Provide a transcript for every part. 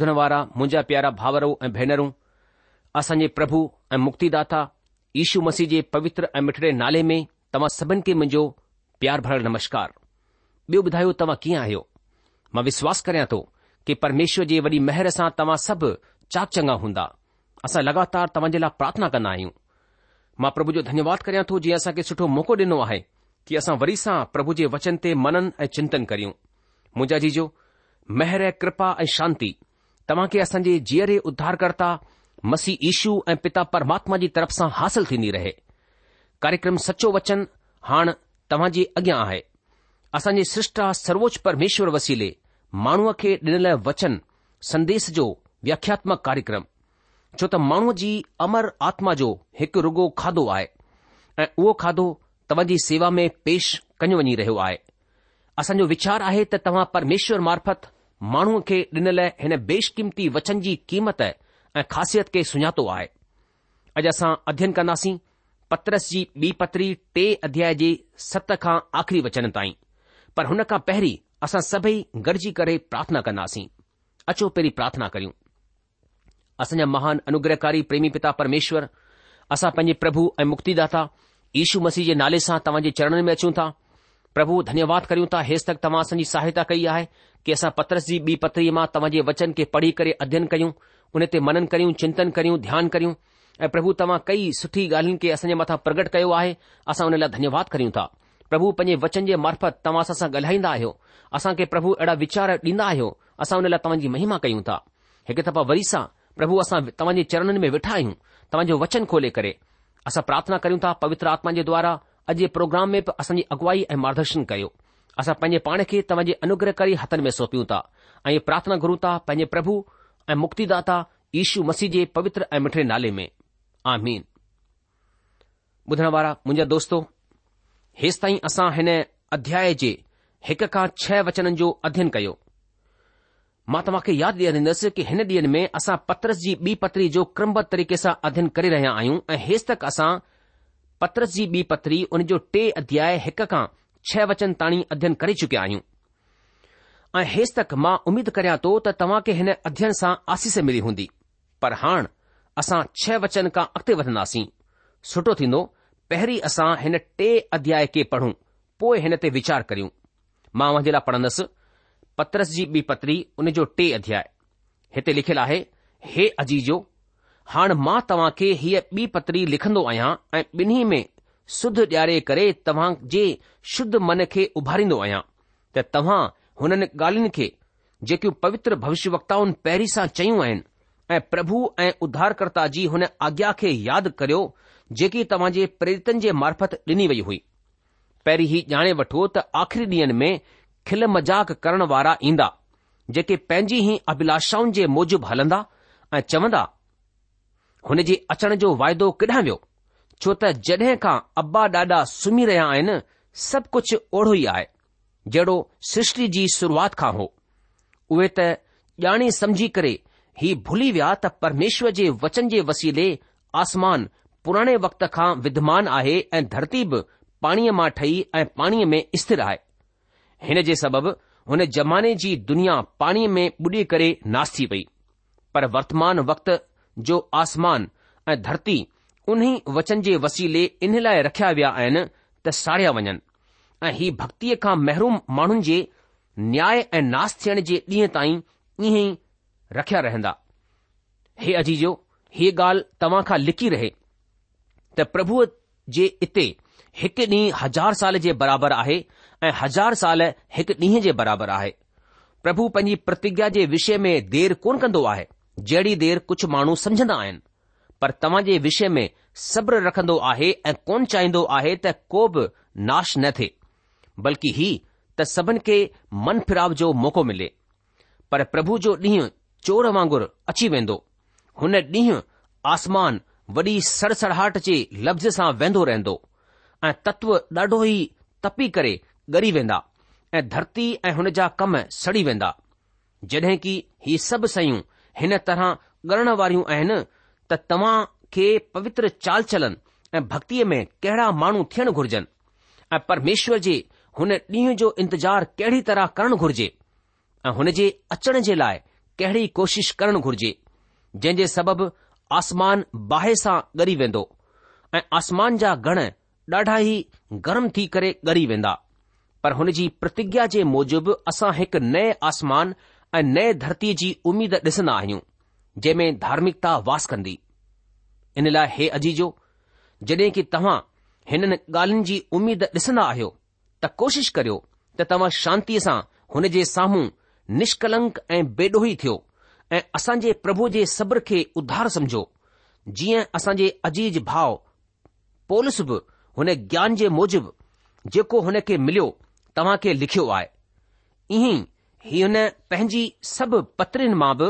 धण वारा मुंहिंजा प्यारा भावरो ऐं भेनरूं असांजे प्रभु ऐं मुक्तिदा दाता मसीह जे पवित्र ऐं मिठड़े नाले में तव्हां सभिनी खे मुंहिंजो प्यार भरल नमस्कार ॿियो ॿुधायो तव्हां कीअं आहियो मां विश्वास करिया थो कि परमेश्वर जे वरी महर सां तव्हां सभु चाप चंगा हूंदा असां लगातार तव्हां जे लाइ प्रार्थना कन्दा आहियूं मां प्रभु जो धन्यवाद करियां थो जीअं असांखे सुठो मौक़ो ॾिनो आहे की असां वरी सां प्रभु जे वचन ते मनन ऐं चिंतन करियूं मुंहिंजा जीजो मेहर कृपा ऐं शांती तव्हां खे असांजे जीअरे उद्धारकर्ता मसीह ईशू ऐं पिता परमात्मा जी तरफ़ सां हासिल थीन्दी रहे कार्यक्रम सचो वचन हाणे तव्हां जे अॻियां आहे असांजी श्रष्टा सर्वोच्च परमेश्वर वसीले माण्हूअ खे डि॒नल वचन संदेश जो व्याख्यात्मक कार्यक्रम छो त माण्हूअ जी अमर आत्मा जो हिकु रुॻो खाधो आहे ऐं उहो खाधो तव्हां सेवा में पेष कनि वञी रहियो आहे असांजो वीचार आहे त तव्हां परमेश्वर मार्फत माण्हूअ खे ॾिनल हिन बेशकीमती वचन जी क़ीमत ऐं ख़ासियत खे सुञातो आहे अॼु असां अध्यन कंदासीं पत्रस जी ॿी पत्री टे अध्याय जे सत खां आख़िरी वचन ताईं पर हुन खां पहिरीं असां सभई गॾिजी करे प्रार्थना कंदासीं अचो पहिरीं प्रार्थना करियूं असांजा महान अनुग्रहकारी प्रेमी पिता परमेश्वर असां पंहिंजे प्रभु ऐं मुक्तिदाता यीशू मसीह जे नाले सां तव्हां जे चरणनि में अचूं था પ્રભુ ધન્યવાદ કરું તા હેસ્તક તમાસની સહાયતા કઈ આહે કે આસા પત્રસજી બી પત્રી માં તમજે વચન કે પડી કરે અધ્યયન કયું ઉનેતે મનન કરું ચિંતન કરું ધ્યાન કરું પ્રભુ તમા કઈ સઠી ગાલન કે અસં મેથા પ્રગટ કયો આહે આસા ઉનેલા ધન્યવાદ કરું તા પ્રભુ પજે વચન જે મારફત તમાસા સ ગલહીંદા આયો આસા કે પ્રભુ એડા વિચાર દીના આયો આસા ઉનેલા તમજી મહિમા કયું તા એક તપા વરીસા પ્રભુ આસા તમજી ચરણન મે બેઠા હયું તમજો વચન ખોલે કરે આસા પ્રાર્થના કરું તા પવિત્ર આત્માજે દ્વારા अॼु जे प्रोग्राम में बि असांजी अगुवाई ऐं मार्गदर्शन कयो असां पंहिंजे पाण खे तव्हां जे अनुग्रह करी हथनि में सौपियूं ता ऐ प्रार्थना गुरु ता पंहिंजे प्रभु ऐं मुक्तिदा यशू मसीह जे पवित्र ऐं मिठड़े नाले में हेसि ताईं असां हिन अध्याय जे हिक खां छह वचननि जो अध्यन कयो मां तव्हांखे यादि ॾियार्न्दसि कि हिन ॾींहं में असां पत्रस जी ॿी पत्री जो क्रमबदत तरीक़े सां अध्ययन करे रहिया आहियूं ऐं हे तक असां पत्रस जी ॿी पत्री उन जो टे अध्याय हिक खां छह वचन ताणी अध्ययन करे चुकिया आहियूं ऐं हेसि तक मां उमीद करियां थो त तव्हां खे हिन अध्ययन सां आसीस मिली हूंदी पर हाण असां छह वचन खां अॻिते वधंदासीं सुठो थींदो पहिरीं असां हिन टे अध्याय खे पढ़ूं पोइ हिन ते वीचार करियूं मां उन जे लाइ पढ़ंदुसि पत्रस जी ॿी पत्री उन जो टे अध्याय हिते लिखियलु आहे हे अजीजो हाणे मां तव्हां खे हीअ ॿी पतरी लिखंदो आहियां ऐं ॿिन्ही में शुद्ध ॾियारे करे तव्हां जे शुद्ध मन खे उभारींदो आहियां त तव्हां हुननि ॻाल्हियुनि खे जेकियूं पवित्र भविष्य वक्ताउनि पहिरीं सां चयूं आहिनि ऐं प्रभु ऐं उधारकर्ता जी हुन आज्ञा खे यादि करियो जेकी तव्हां जे प्रेरतन जे मार्फत ॾिनी वई हुई पहिरीं ही ॼाणे वठो त आख़िरी ॾींहनि में खिल मज़ाक़ करण वारा ईंदा जेके पंहिंजी ही अभिलाषाउनि जे मूजिबि हलंदा ऐं चवंदा हुन जे अचण जो वाइदो किॾां वियो छो त जड॒हिं खां अबा ॾाॾा सुम्ही रहिया आहिनि सभु कुझु ओढ़ो ई आहे जहिड़ो सृष्टि जी शुरुआति खां हो उहे त ॼाणे समझी करे ही भुली विया त परमेश्वर जे वचन जे वसीले आसमान पुराणे वक़्त खां विद्यमान आहे ऐं धरती बि पाणीअ मां ठही ऐं पाणीअ में स्थिर आहे हिन जे सबबि हुन ज़माने जी दुनिया पाणीअ में बुडे॒ करे नास थी पई पर वर्तमान वक़्तु जो आसमान ऐं धरती उन्ही वचन जे वसीले इन लाइ रखिया विया आहिनि त साड़िया वञनि ऐं ही भक्तीअ खां महरूम माण्हुनि जे न्याय ऐं नास थियण जे ॾींहं ताईं ईअं ई रखिया रहंदा हे अजीजो ही ॻाल्हि तव्हां खां लिखी रहे त प्रभुअ जे इते हिकु ॾींहुं हज़ार साल जे बराबरि आहे ऐं हज़ार साल हिकु ॾींहं जे बराबरि आहे प्रभु पंहिंजी प्रतिज्ञा जे विषय में देर कोन कंदो आहे जहिड़ी देर कुझु माण्हू समझंदा आहिनि पर तव्हां जे विषय में सब्र रखंदो आहे ऐं कोन चाहींदो आहे त को बि नाश न थिए बल्कि ही त सभिनि खे मन फिराव जो मौक़ो मिले पर प्रभु जो ॾींहुं चोर वांगुरु अची वेंदो हुन ॾींहुं आसमान वॾी सड़सड़ाहट जे लफ़्ज़ सां वेंदो रहंदो ऐं तत्व ॾाढो ई तपी करे ॻरी वेंदा ऐं धरती ऐं हुन जा कम सड़ी वेंदा जॾहिं की ही सभु सयूं हिन तरह ॻणण वारियूं आहिनि त तव्हां खे पवित्र चाल चलन ऐं भक्तीअ में कहिड़ा माण्हू थियणु घुर्जनि ऐं परमेश्वर जे हुन ॾींहं जो इंतज़ार कहिड़ी तरह करणु घुर्जे ऐं हुन जे अचण जे लाइ कहिड़ी कोशिश करणु घुर्जे जंहिं जे सबबि आसमान बाहि सां ॻरी वेंदो ऐं आसमान जा गण ॾाढा ई गरम थी करे ॻरी वेंदा पर हुन जी प्रतिज्ञा जे मूजिबि असां हिकु नए आसमान ऐं नए धरतीअ जी उमीद ॾिसंदा आहियूं जंहिं में धार्मिकता वास कंदी इन लाइ हे अजीजो जॾहिं की तव्हां हिननि ॻाल्हियुनि जी उमीद ॾिसंदा आहियो त कोशिश करियो त तव्हां शांतीअ सां हुन जे साम्हूं निष्कलंक ऐं बेडोही थियो ऐं असांजे प्रभु जे सब्र खे उधार समझो जीअं असां जे अजीज़ भाउ पोलिस बि हुन ज्ञान जे मूजिबि जेको हुन खे मिलियो तव्हां खे लिखियो आहे ईअं ई हीअ हुन पंहिंजी सभु पत्रीन मां बि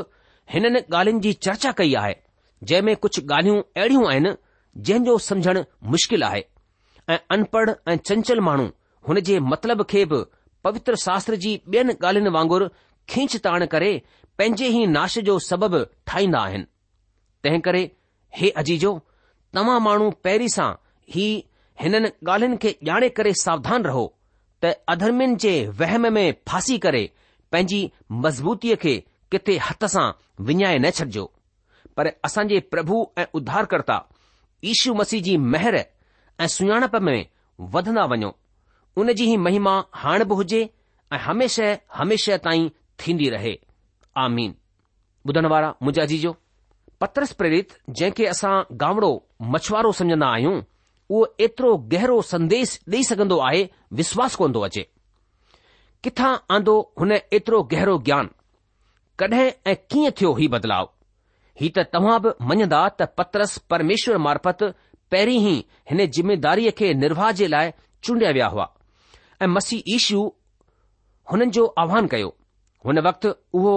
हिननि ॻाल्हियुनि जी चर्चा कई आहे जंहिं में कुझु ॻाल्हियूं अहिड़ियूं आहिनि जंहिं जो सम्झणु मुश्किल आहे ऐं अनपढ़ ऐं चंचल माण्हू हुन जे मतिलब खे बि पवित्र शास्त्र जी ॿियनि ॻाल्हियुनि वांगुरु खीच ताण करे पंहिंजे ई नाश जो सबबु ठाहींदा आहिनि तंहिं करे हे अजीजो तव्हां माण्हू पहिरीं सां ही हिननि ॻाल्हियुनि खे ॼाणे करे सावधान रहो त अधर्मियुनि जे वहम में फासी करे पंहिंजी मज़बूतीअ खे किथे हथ सां विञाए न छॾिजो पर जे प्रभु ऐं उद्धारकर्ता ईशू मसीह जी महर ऐं सुञाणप में वधंदा वञो उनजी ही महिमा हाण बि हुजे ऐं हमेशह हमेशह ताईं थीन्दी रहे आजाजी जो पत्रस प्रेरित जंहिंखे असां गामड़ो मछवारो सम्झन्दा आहियूं उहो एतिरो गहरो संदेश ॾेई सघन्दो आहे विश्वास कोन थो अचे किथां आंदो हुन एतिरो गहरो ज्ञान कॾहिं ऐं कीअं थियो हीउ बदलाव हीउ त तव्हां बि मञंदा त पतरस परमेश्वर मार्फत पहिरीं ई हिन जिमेदारीअ खे निर्वाह जे लाइ चूंडिया विया हुआ ऐं मसीह ईशू हुननि जो आह्वान कयो हुन वक़्तु उहो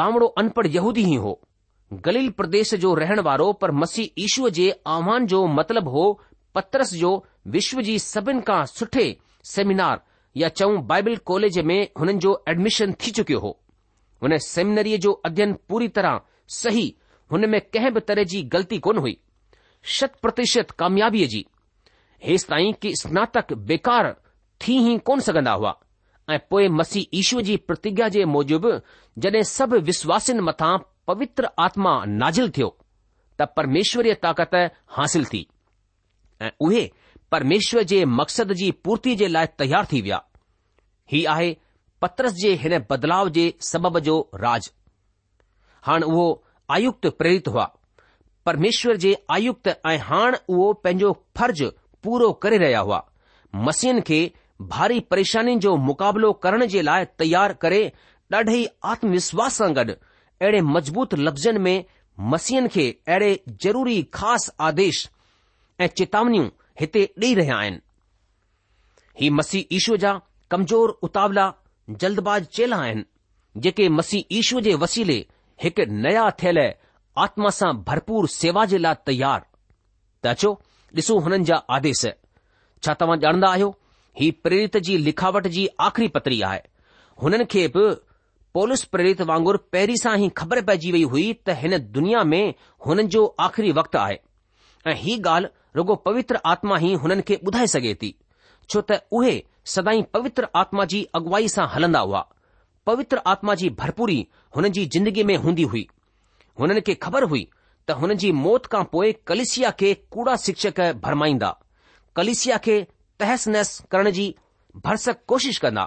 गामड़ो अनपढ़ यहूदी ई हो गलील प्रदेश जो रहण वारो पर मसीह ईशूअ जे आह्वान जो मतिलबु हो पतरस जो विश्व जी सभिनि खां सुठे सेमिनार या चऊं बाइबल कॉलेज में हुननि जो एडमिशन थी चुकियो हो हुन सेमिनरी जो अध्ययन पूरी तरह सही हुन में कंहिं बि तरह जी ग़लती कोन हुई शत प्रतिशत कामयाबीअ जी हेसि ताईं की स्नातक बेकार थी ई कोन सघंदा हुआ ऐं पोए मसीह ईश्वर जी प्रतिज्ञा जे मूजिबि जड॒हिं सभु विश्वासिन मथां पवित्र आत्मा नाज़िल थियो त परमेश्वरीय ताक़त हासिल थी ऐं उहे परमेश्वर जे मक़सद जी पूर्ती जे लाइ तयार थी विया ही आहे पतरस जे हिन बदिलाव जे सबब जो राज हाणे उहो आयुक् प्रेरत हुआ परमेश्वर जे आयुक्त ऐं हाणे उहे पंहिंजो फर्ज़ पूरो करे रहिया हुआ मसियुनि खे भारी परेशानियुनि जो मुक़ाबिलो करण जे लाइ तयारु करे ॾाढे ई आत्मविश्वास सां गॾु अहिड़े मज़बूत लफ़्ज़नि में मसियनि खे अहिड़े ज़रूरी ख़ासि आदेश ऐं चेतावनियूं हिते ॾेई रहिया आहिनि ही मसीह ईशूअ जा कमज़ोर उतावला जल्दबाज़ चेला आहिनि जेके मसीह ईशूअ जे वसीले हिकु नया थियल आत्मा सां भरपूर सेवा जे लाइ तयारु त अचो ॾिसु हुननि जा आदेश छा तव्हां ॼाणदा आहियो ही प्रेरित जी लिखावट जी आख़िरी पतरी आहे हुननि खे बि पोलिस प्रेरित वांगुर पहिरीं सां ई ख़बर पइजी वई हुई त हिन दुनिया में हुननि जो आख़िरी वक़्तु आहे ऐं ॻाल्हि रुगो पवित्र आत्मा ई हुननि खे ॿुधाए सघे थी छो त उहे सदाई पवित्र आत्मा जी अगुआवाई सां हलंदा हुआ पवित्र आत्मा जी भरपूरी हुननि जी जिंदगी में हूंदी हुई हुननि खे ख़बर हुई त हुननि जी मौत खां पोइ कलिसिया खे कूड़ा शिक्षक भरमाईंदा कलिसिया खे तहसनहस करण जी भरसक कोशिश कंदा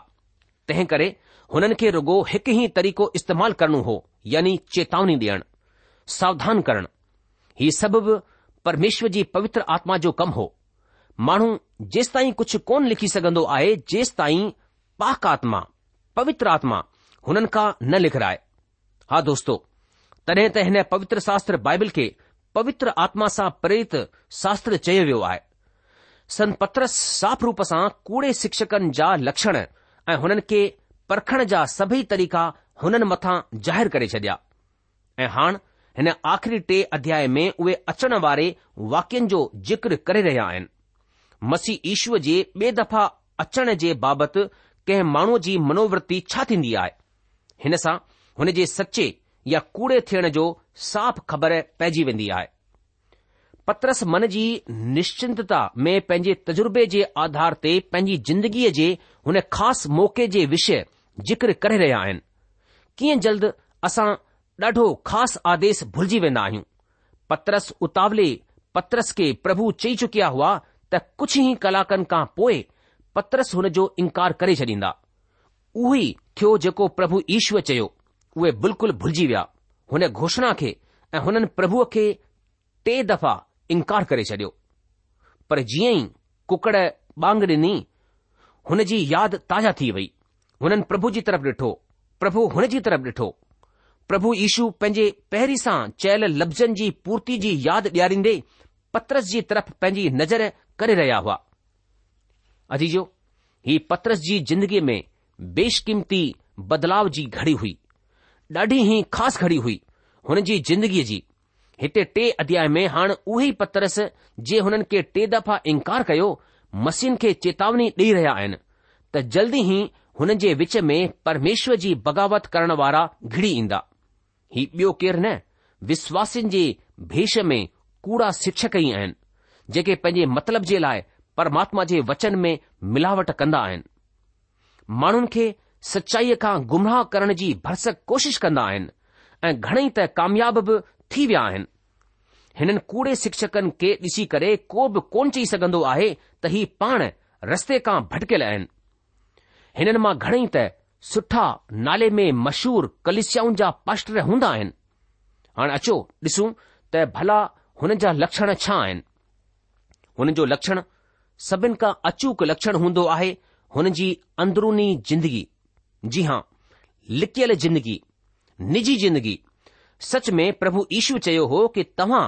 तंहिं करे हुननि खे रुॻो हिकु ई तरीक़ो इस्तेमाल करणो हो यानी चेतावनी ॾियण सावधान करण ही परमेश्वर जी पवित्र आत्मा जो कम हो माण्हू जेसिताईं कुझु कोन लिखी सघंदो आहे जेस ताईं पाक आत्मा पवित्र आत्मा हुननि खां न लिखराए हा दोस्तो तॾहिं त हिन पवित्र शास्त्र बाइबल खे पवित्र आत्मा सां प्रेरित शास्त्र चयो वियो आहे पत्रस साफ़ रूप सां कूड़े शिक्षकनि जा लक्षण ऐं हुननि खे परखण जा सभई तरीक़ा हुननि मथां ज़ाहिरु करे छडि॒या ऐं हाणे हिन आख़िरी टे अध्याय में उहे अचण वारे वाक्यनि जो ज़िक्र करे रहिया आहिनि मसीह ईश्वर जे ॿिए दफ़ा अचण जे बाबति कंहिं माण्हूअ जी मनोवृत्ति छा थींदी आहे हिन सां हुन जे सचे या कूड़े थियण जो साफ़ ख़बर पइजी वेंदी आहे पत्रस मन जी निश्चिंतता में पंहिंजे तजुर्बे जे आधार ते पंहिंजी ज़िंदगीअ जे हुन ख़ासि मौक़े जे विषय ज़िक्र करे रहिया आहिनि कीअं जल्द असां ॾाढो ख़ासि आदेश भुलिजी वेंदा आहियूं पत्रस उतावले पत्रस खे प्रभु चई चुकिया हुआ त कुझु ई कलाकनि खां पोइ पत्रस हुन जो इनकार करे छॾींदा उहो ई थियो जेको प्रभु ईश्वर चयो उहे बिल्कुलु भुलिजी विया हुन घोषणा खे ऐं हुननि प्रभुअ खे टे दफ़ा इनकार करे छडि॒यो पर जीअं ई कुकड़ बांग डि॒नी हुन जी यादि ताज़ा थी वई हुननि प्रभु जी तरफ़ ॾिठो प्रभु हुन जी तरफ़ ॾिठो પ્રભુ ઈશુ પંજે પહેરી સા ચૈલ લબ્ઝન જી પૂર્તિ જી યાદ ડી અરિંદે પત્રસ જી તરફ પંજી નજર કરે રહ્યા હુઆ અધીજો હી પત્રસ જી જિંદગી મેં બેષ્કિમતી બદલાવ જી ઘડી હુઈ ડાઢી હે ખાસ ઘડી હુઈ હુન જી જિંદગી જી હટે ટે અધ્યાય મેં હાણ ઉહી પત્રસ જે હુનન કે ટે દફા ઇનકાર કયો મસીહ કે ચેતાવણી ડી રહ્યા હે તા જલ્દી હી હુનજે وچ મેં પરમેશ્વર જી બગાવત કરણ વારા ઘડી ઇંદા ही ॿियो केरु न विश्वासिन जे भेष में कूड़ा शिक्षक ई आहिनि जेके पंहिंजे मतिलब जे लाइ परमात्मा जे वचन में मिलावट कंदा आहिनि माण्हुनि खे सचाईअ खां गुमराह करण जी भरसक कोशिश कंदा आहिनि ऐं घणेई त कामयाब बि थी विया आहिनि हिननि कूड़े शिक्षकनि खे ॾिसी करे को बि कोन चई सघंदो आहे त हीउ पाण रस्ते खां भटकियल आहिनि हिननि मां घणेई त सुठा नाले में मशहूर कलिश्याऊं जा पाष्टर हूंदा आहिनि हाणे अचो ॾिसूं त भला हुन जा लक्षण छा आहिनि हुन जो लक्षण सभिनि खां अचूक लक्षण हूंदो आहे हुन जी अंदरूनी जिंदगी जी हां लिकियल जिंदगी निजी जिंदगी सच में प्रभु ईश्वर चयो हो कि तव्हां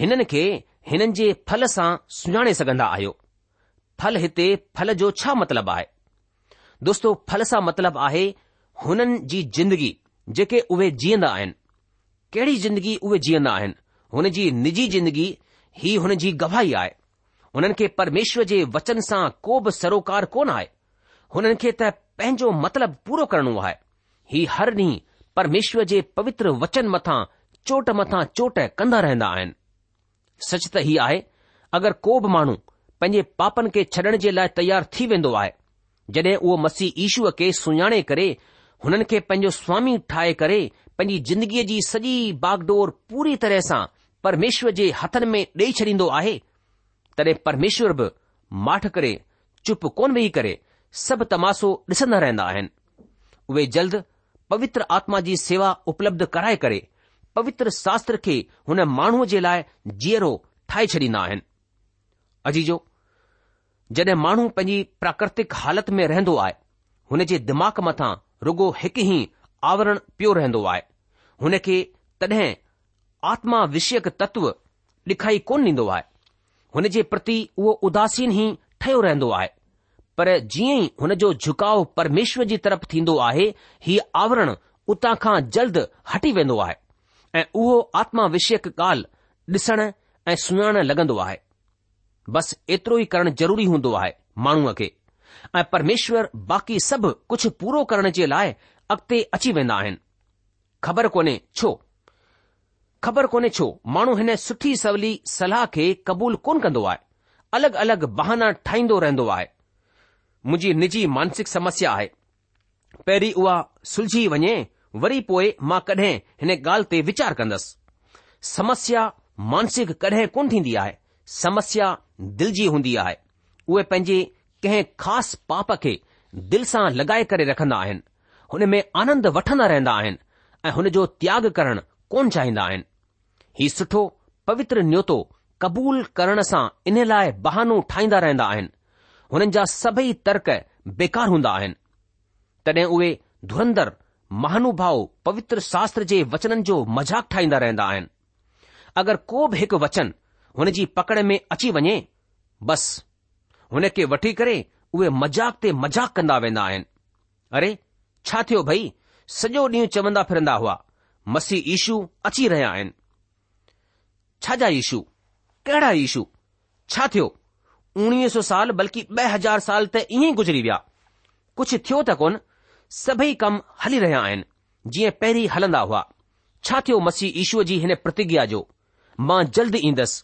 हिननि खे हिननि जे फल सां सुञाणे सघंदा आहियो फल हिते फल जो छा मतिलबु आहे दोस्तो फल सां मतिलबु आहे हुननि जी जिंदगी जेके उहे जीअंदा आहिनि कहिड़ी जिंदगी उहे जीअंदा आहिनि हुन जी निजी जिंदगी ही हुन जी गवाही आहे हुननि खे परमेश्वर जे वचन सां को बि सरोकार कोन आहे हुननि खे त पंहिंजो मतलबु पूरो करणो आहे ही हर ॾींहुं परमेश्वर जे पवित्र वचन मथां चोट मथां चोट कंदा रहंदा आहिनि सच त ही आहे अगरि को बि माण्हू पंहिंजे पापनि खे छॾण जे लाइ तयारु थी वेंदो आहे जॾहिं उहो मसीह ईशूअ खे सुञाणे करे हुननि खे पंहिंजो स्वामी ठाहे करे पंहिंजी ज़िंदगीअ जी सॼी बागडोर पूरी तरह सां परमेश्वर जे हथनि में ॾेई छॾींदो आहे तॾहिं परमेश्वर बि माठ करे चुप कोन वेही करे सभु तमासो ॾिसंदा रहंदा आहिनि उहे जल्द पवित्र आत्मा जी सेवा उपलब्ध कराए करे पवित्र शास्त्र खे हुन माण्हूअ जे लाइ जीअरो ठाहे छॾींदा आहिनि अजी जॾहिं माण्हू पंहिंजी प्राकृतिक हालति में रहंदो आहे हुन जे दिमाग़ मथां रुगो हिकु ई आवरण पियो रहंदो आहे हुन खे तॾहिं आत्मा विषयक तत्व ॾिखाई कोन ॾींदो आहे हुन जे प्रति उहो उदासीन ई ठहियो रहंदो आहे पर जीअं ई हुन जो झुकाव परमेश्वर जी तरफ़ थींदो आहे हीउ आवरण उतां खां जल्द हटी वेंदो आहे ऐं उहो आत्मा विषयक ॻाल्हि ॾिसण ऐं सुञण लॻंदो आहे बस एतिरो ई करणु ज़रूरी हूंदो आहे माण्हूअ खे ऐं परमेश्वर बाक़ी सभु कुझु पूरो करण जे लाइ अॻिते अची वेंदा आहिनि ख़बर कोन्हे छो ख़बर कोन्हे छो माण्हू हिन सुठी सवली सलाह खे क़बूल कोन कंदो आहे अलॻि अलॻि बहाना ठाहींदो रहंदो आहे मुंहिंजी निजी मानसिक समस्या आहे पहिरीं उहा सुलझी वञे वरी पोइ मां कॾहिं हिन ॻाल्हि ते वीचार कंदसि समस्या मानसिक कॾहिं कोन थींदी आहे समस्या दिल जी हूंदी आहे उहे पंहिंजे कंहिं ख़ासि पाप खे दिलि सां लॻाए करे रखंदा आहिनि हुन में आनंद वठंदा रहंदा आहिनि ऐं हुन जो त्याग करणु कोन्ह चाहिंदा आहिनि हीउ सुठो पवित्र न्यौतो क़बूल करण सां इन लाइ बहानो ठाहींदा रहंदा आहिनि हुननि जा सभई तर्क बेकार हूंदा आहिनि तॾहिं उहे धुरंदर महानुभाव पवित्र शास्त्र जे वचननि जो मज़ाक़ु ठाहींदा रहंदा आहिनि अगरि को बि हिकु वचन हुन जी पकड़ में अची वञे बस हुन खे वठी करे उहे मज़ाक़ ते मज़ाक़ कंदा वेंदा आहिनि अरे छा थियो भई सॼो ॾींहुं चवंदा फिरंदा हुआ मसी ईशू अची रहिया आहिनि छा जा ईशू कहिड़ा ईशू छा थियो उणिवीह सौ साल बल्कि ॿ हज़ार साल त ईअं ई गुज़री विया कुझु थियो त कोन सभई कम हली रहिया आहिनि जीअं पहिरीं हलंदा हुआ छा थियो मसी ईशूअ जी हिन प्रतिज्ञा जो मां जल्द ईंदसि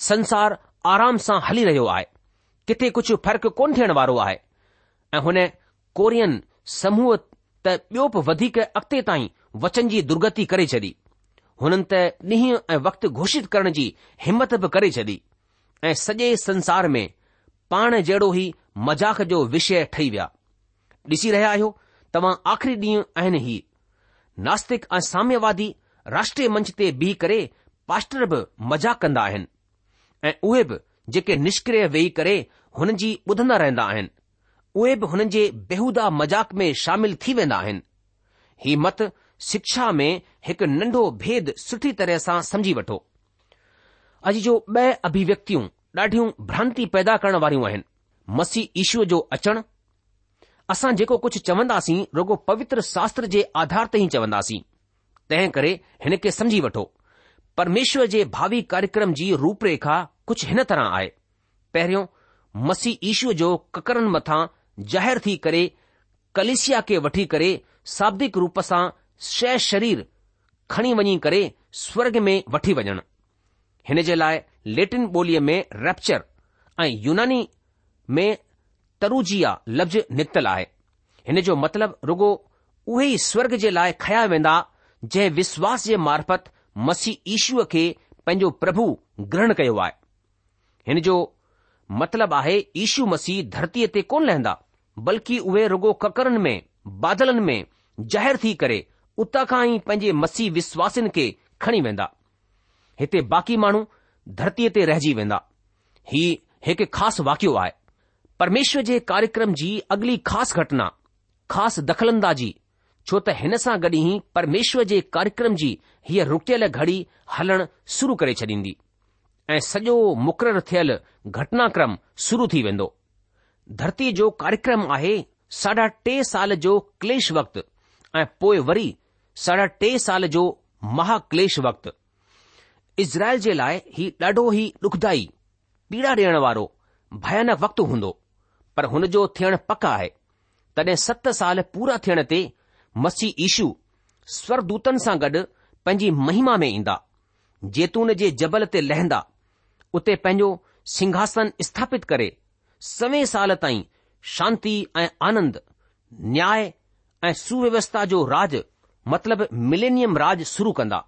संसार आराम सां हली रहियो आहे किथे कुझु फ़र्क़ु कोन थियण वारो आहे ऐं हुन कोरियन समूह त ॿियो बि वधीक अॻिते ताईं वचन जी दुर्गति करे छॾी हुननि त ॾीहं ऐं वक़्तु घोषित करण जी हिमत बि करे छॾी ऐं सॼे संसार में पाण जहिड़ो ई मज़ाक जो विषय ठही विया ॾिसी रहिया आहियो तव्हां आख़िरी ॾींहुं आहिनि ई नास्तिक ऐं साम्यवादी राष्ट्रीय मंच ते बीह करे पास्टर बि मज़ाक़ कंदा आहिनि ऐं उहे बि जेके निष्क्रिय वेही करे हुन जी ॿुधंदा रहंदा आहिनि उहे बि हुननि जे बेहूदा मज़ाक में शामिल थी वेंदा आहिनि ही मत शिक्षा में हिकु नंढो भेद सुठी तरह सां समझी वठो अॼु जो ब॒ अभिव्यक्तियूं ॾाढियूं भ्रांति पैदा करण वारियूं आहिनि मसीह ईशूअ जो अचणु असां जेको कुझु चवंदासीं रुगो पवित्र शास्त्र जे आधार ते ई चवंदासीं तंहिं करे हिन खे समझी वठो परमेश्वर जे भावी कार्यक्रम जी रूपरेखा कुझु हिन तरह आहे पहिरियों मसीह ईशूअ जो ककरनि मथा ज़ाहिर थी करे कलिसिया खे वठी करे शाब्दिक रूप सां शह शरीर खणी वञी करे स्वर्ग में वठी वञणु हिन जे लाइ लेटिन ॿोलीअ में रेप्चर ऐं यूनानी में तरुजिया लफ़्ज़ निकितलु आहे हिन जो मतिलबु रुॻो उहे ई स्वर्ग जे लाइ खया वेंदा जंहिं विश्वास जे मार्फत मसीह ईशूअ खे पंहिंजो प्रभु ग्रहण कयो आहे हिन जो मतिलबु आहे ईशू मसीह धरतीअ ते कोन लहंदा बल्कि उहे रुगो ककरनि में बादलनि में ज़ाहिर थी करे उतां खां ई पंहिंजे मसीह विश्वासिन खे खणी वेंदा हिते बाक़ी माण्हू धरतीअ ते रहिजी वेंदा ही हिकु ख़ासि वाक़ियो आहे परमेश्वर जे कार्यक्रम जी अॻिली ख़ासि घटना ख़ासि दख़लंदाज़ी छो त हिन सां गॾु ई परमेश्वर जे कार्यक्रम जी हीअ रुकियल घड़ी हलण शुरू करे छॾींदी ऐं सॼो मुक़ररु थियल घटनाक्रम शुरू थी वेंदो धरती जो कार्यक्रम आहे साढा टे साल जो क्लेश वक्तु ऐं पोइ वरी साढा टे साल जो महाक्लेश वक़्तु इज़राइल जे लाइ ही ॾाढो ई ॾुखदाई पीड़ा ॾियण वारो भयानक वक्तु हूंदो पर हुन जो थियणु पक आहे तॾहिं सत साल पूरा थियण ते मसी ईशू स्वरदूतन सां गॾु पंहिंजी महिमा में ईंदा जेतून जे जबल ते लहंदा उते पंहिंजो सिंघासन स्थापित करे सवें साल ताईं शांती ऐं आनंद न्याय ऐं सुव्यवस्था जो राज मतिलब मिलेनियम राज शुरू कंदा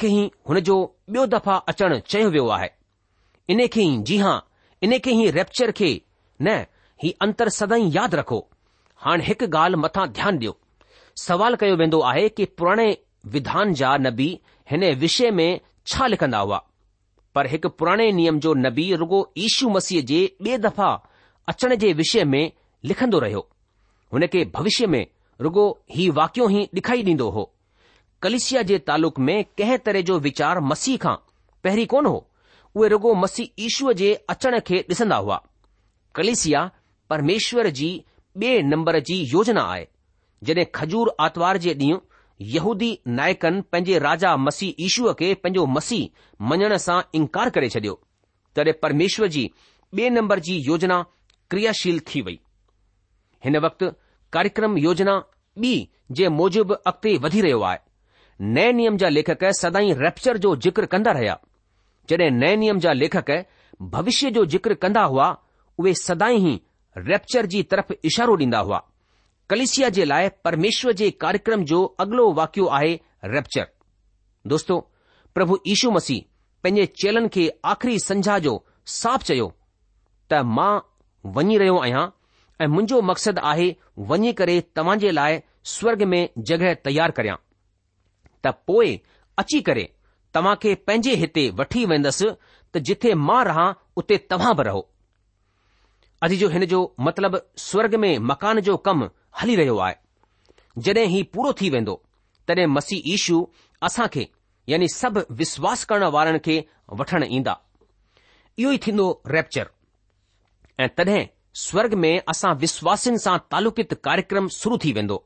खे ई जो ॿियो दफ़ा अचणु चयो वियो आहे इन खे ई जी इन खे ई रेप्चर खे न ही अंतर सदाई यादि रखो हाणे हिकु ॻाल्हि मथां ध्यानु ॾियो सवाल कयो वेंदो आहे कि पुराणे विधान जा नबी हिन विषय में छा लिखंदा हुआ पर हिकु पुराणे नियम जो नबी रुगो ईशू मसीह जे ॿिए दफ़ा अचण जे विषय में लिखंदो रहियो हुन खे भविष्य में रुगो ही वाकियो ई ॾेखाई ॾींदो हो कलिसिया जे तालुक़ में कंहिं तरह जो वीचार मसीह खां पहिरीं कोन हो उहे रुगो मसीह ईशूअ जे अचण खे ॾिसंदा हुआ कलिसिया परमेश्वर जी ॿिए नंबर जी योजना आहे जॾहिं खजूर आर्तवार जे ॾींहुं यहूदी नायकनि पंहिंजे राजा मसीह ईशूअ खे पंहिंजो मसीह मञण सां इनकार करे छडि॒यो तॾहिं परमेश्वर जी ॿिए नंबर जी योजना क्रियाशील थी वई हिन वक़्तु कार्यक्रम योजना ॿी जे मूजिबि अॻिते वधी रहियो आहे नए नियम जा लेखक सदाई रेप्चर जो जिक्र कंदा रहिया जॾहिं नए नियम जा लेखक भविष्य जो जिक्र कंदा हुआ उहे सदाई ई रेप्चर जी तरफ़ इशारो ॾींदा हुआ कलिसिया जे लाइ परमेश्वर जे कार्यक्रम जो अॻिलो वाकियो आहे रेप्चर दोस्तो प्रभु यीशू मसीह पंहिंजे चेलन खे आख़िरी संझा जो साफ़ चयो त मां वञी रहियो आहियां ऐं मुंहिंजो मक़सदु आहे वञी करे तव्हां जे लाइ स्वर्ग में जॻहि तयारु करियां त पोइ अची करे तव्हां खे पंहिंजे हिते वठी वेंदसि त जिथे मां रहां उते तव्हां बि रहो अॼु जो हिन जो मतिलब स्वर्ग में मकान जो कमु हली रहियो आहे जॾहिं हीउ पूरो थी वेंदो तॾहिं मसीह ईशू असां खे यानी सभु विश्वास करण वारनि खे वठण ईंदा इहो ई थींदो रेप्चर ऐं तॾहिं स्वर्ग में असां विश्वासिन सां तालुकित कार्यक्रम शुरू थी वेंदो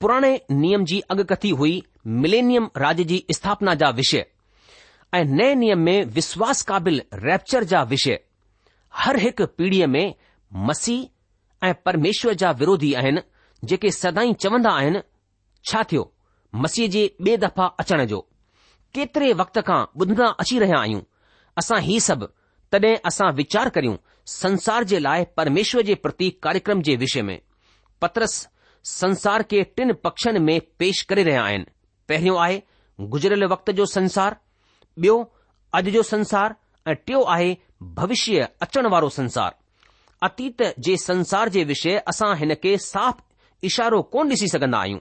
पुराणे नियम जी अॻकथी हुई मिलेनियम राज्य जी स्थापना जा विषय ऐं नए नियम में विश्वास क़ाबिल रेप्चर जा विषय हर हिकु पीढ़ीअ में मसीह ऐं परमेश्वर जा विरोधी आहिनि जेके सदाई चवंदा आहिनि छा थियो मसीह जे बे दफ़ा अचण जो केतिरे वक़्त खां ॿुधणु अची रहिया आहियूं असां ही सभु तॾहिं असां वीचार करियूं संसार जे लाइ परमेश्वर जे प्रति कार्यक्रम जे विषय में पत्रस संसार के टिन पक्षनि में पेष करे रहिया आहिनि पहिरियों आहे गुज़िरियल वक़्त जो संसार बि॒यो अॼ जो संसार ऐं टियों आहे भविष्य अचण वारो संसार अतीत जे संसार जे विषय असां हिन खे साफ़ इशारो कोन ॾिसी सघंदा आहियूं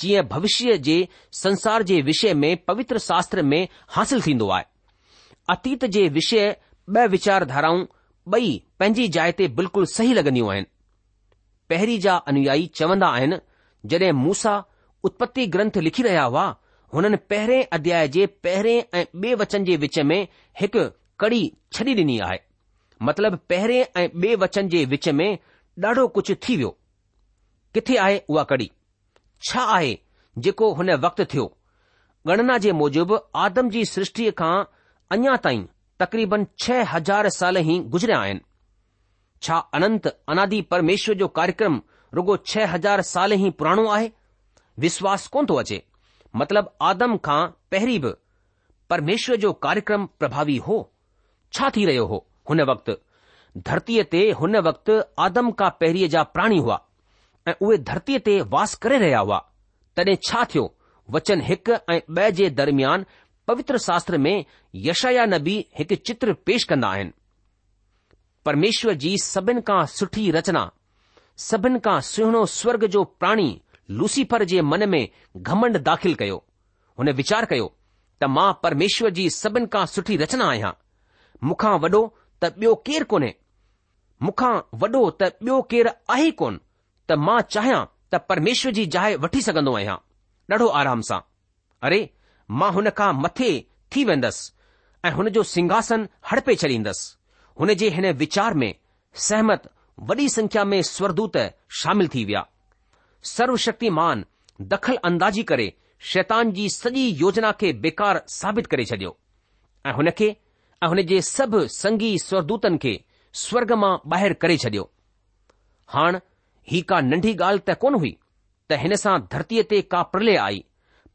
जीअं भविष्य जे संसार जे विषय में पवित्र शास्त्र में हासिल थींदो आहे अतीत जे विषय ॿ विचारधाराऊं ॿई पंहिंजी जाइ ते बिल्कुलु सही लॻंदियूं आहिनि पहिरीं जा अनुयायी चवंदा आहिनि जड॒हिं मूसा उत्पत्ति ग्रंथ लिखी रहिया हुआ हुननि पहिरें अध्याय जे पहिरें ऐं बे वचन जे विच में हिकु कड़ी छॾी ॾिनी आहे मतिलब पहिरें ऐं ॿिए वचन जे विच में ॾाढो कुझु थी वियो किथे आहे उहा कड़ी छा आहे जेको हुन वक़्तु थियो गणना जे मूजिबि आदम जी सृष्टि खां अञा ताईं तक़रीबन छह हज़ार साल ई गुज़रिया आहिनि छा अनंत अनादि परमेश्वर जो कार्यक्रम रुगो छह हज़ार साल ई पुराणो आहे विश्वास कोन थो अचे मतिलब आदम खां पहिरीं बि परमेश्वर जो कार्यक्रम प्रभावी हो छा थी रहियो हो हुन वक़्तु धरतीअ ते हुन वक़्तु आदम का पहिरीअ जा प्राणी हुआ ऐं उहे धरतीअ ते वास करे रहिया हुआ तॾहिं छा थियो वचन हिकु ऐं ब॒ जे दरमयान पवित्र शास्त्र में यशया नबी हिकु चित्र पेश कंदा आहिनि परमेश्वर जी सभिनि खां सुठी रचना सभिनि खां सुहिणो स्वर्ग जो प्राणी लूसीफर जे मन में घमंड दाख़िल कयो हुन वीचार कयो त मां परमेश्वर जी सभिनि खां सुठी रचना आहियां मूंखां वॾो त ॿियो केरु कोन्हे मूंखां वॾो त ॿियो केरु आहे कोन त मां चाहियां त परमेश्वर जी जाइ वठी सघंदो आहियां ॾाढो आराम सां अरे मां हुन खां मथे थी वेंदसि ऐं हुन जो सिंघासन हड़पे छॾींदसि हुन जे हिन वीचार में सहमत वॾी संख्या में स्वरदूत शामिल थी विया सर्वशक्तिमान दख़ल अंदाज़ी करे शैतान जी सॼी योजना खे बेकार साबित करे छडि॒यो ऐं हुन खे ऐं हुन जे सभु संगी स्वरदूतनि खे स्वर्ग मां ॿाहिरि करे छडि॒यो हाणे ही का नंढी ॻाल्हि त कोन हुई त हिन सां धरतीअ ते का प्रलय आई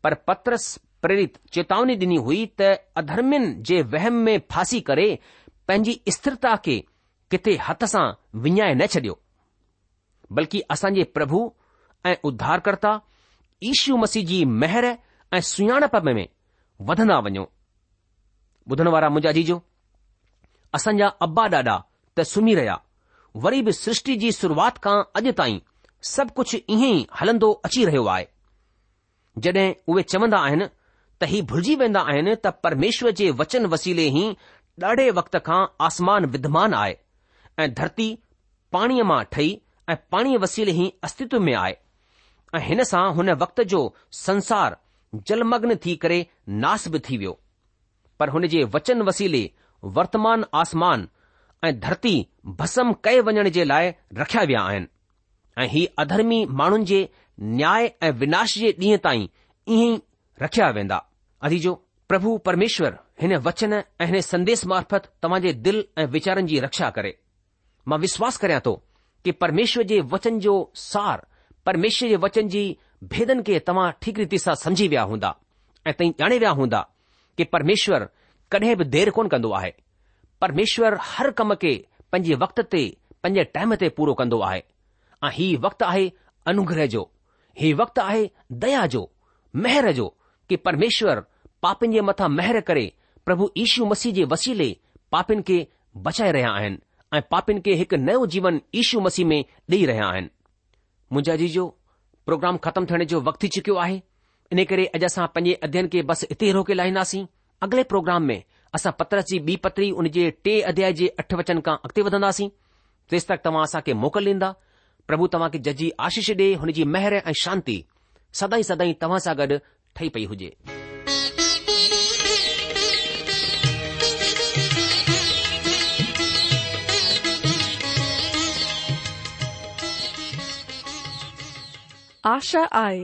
पर पत्रस प्रेरित चेतावनी डि॒नी हुई त अधर्मियुनि जे वहम में फासी करे पंहिंजी स्थिरता खे किथे हथ सां विञाए न छडि॒यो बल्कि असांजे प्रभु ऐं उद्धारकर्ता ईशू मसीह जी मेहर ऐं सुञाणप में वधंदा वञो ॿुधण वारा मुंहिंजा जीजो असांजा अब्बा ॾाॾा त सुम्ही रहिया वरी बि सृष्टि जी शुरूआति खां अॼु ताईं सभु कुझु ईअं ई हलंदो अची रहियो आहे जड॒हिं उहे चवंदा आहिनि त ही भुलिजी वेंदा आहिनि त परमेश्वर जे वचन वसीले ई ॾाढे वक़्त खां आसमान विद्यमान आए ऐं धरती पाणीअ मां ठही ऐं पाणीअ वसीले ई अस्तित्व में आहे ऐं सां हुन वक़्त जो संसार जलमग्न थी करे नास बि थी वियो पर हुन जे वचन वसीले वर्तमान आसमान ऐं धरती भस्म कए वञण जे लाइ रखिया विया आहिनि ऐं ही अधर्मी माण्हुनि जे न्याय ऐं विनाश जे ॾींहं ताईं ईअं ई रखिया वेंदा अदीजो प्रभु परमेश्वर हिन वचन ऐं हिन संदेश मार्फत तव्हां जे दिल ऐं वीचारनि जी रक्षा करे मां विश्वास करियां थो कि परमेश्वर जे वचन जो सार परमेश्वर जे वचन जी भेदन खे तव्हां ठीक रीति सां समझी विया हूंदा ऐं तई ॼाणे विया हूंदा कि परमेश्वर कडहिं बि देर कोन कंदो आहे परमेश्वर हर कम खे पंहिंजे वक़्त ते पंजे टाइम ते पूरो कंदो आहे ऐं हीउ वक़्तु आहे अनुग्रह जो हीउ वक़्तु आहे दया जो मेहर जो कि परमेश्वरु पापियुनि जे मथां महिर करे प्रभु यीशू मसीह जे वसीले पापियुनि खे बचाए रहिया आहिनि ऐं पापियुनि खे हिकु नयो जीवन इशू मसीह में ॾेई रहिया आहिनि मुंहिंजो अजी जो प्रोग्राम ख़तमु थियण जो वक़्तु थी चुकियो आहे इन करे अॼु असां पंहिंजे अध्ययन खे बसि हिते ई रोके लाहींदासीं अॻिले प्रोग्राम में असां पत्र जी ॿी पत्री उन जे टे अध्याय जे अठ वचन खां अॻिते वधंदासीं तेसि तक तव्हां असांखे मोकल ॾींदा प्रभु तव्हां खे जजी आशीष ॾे हुन जी महर ऐं शांती सदाई सदाई तव्हां सां गॾु ठही पई हुजे आशा आहे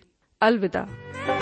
अलविदा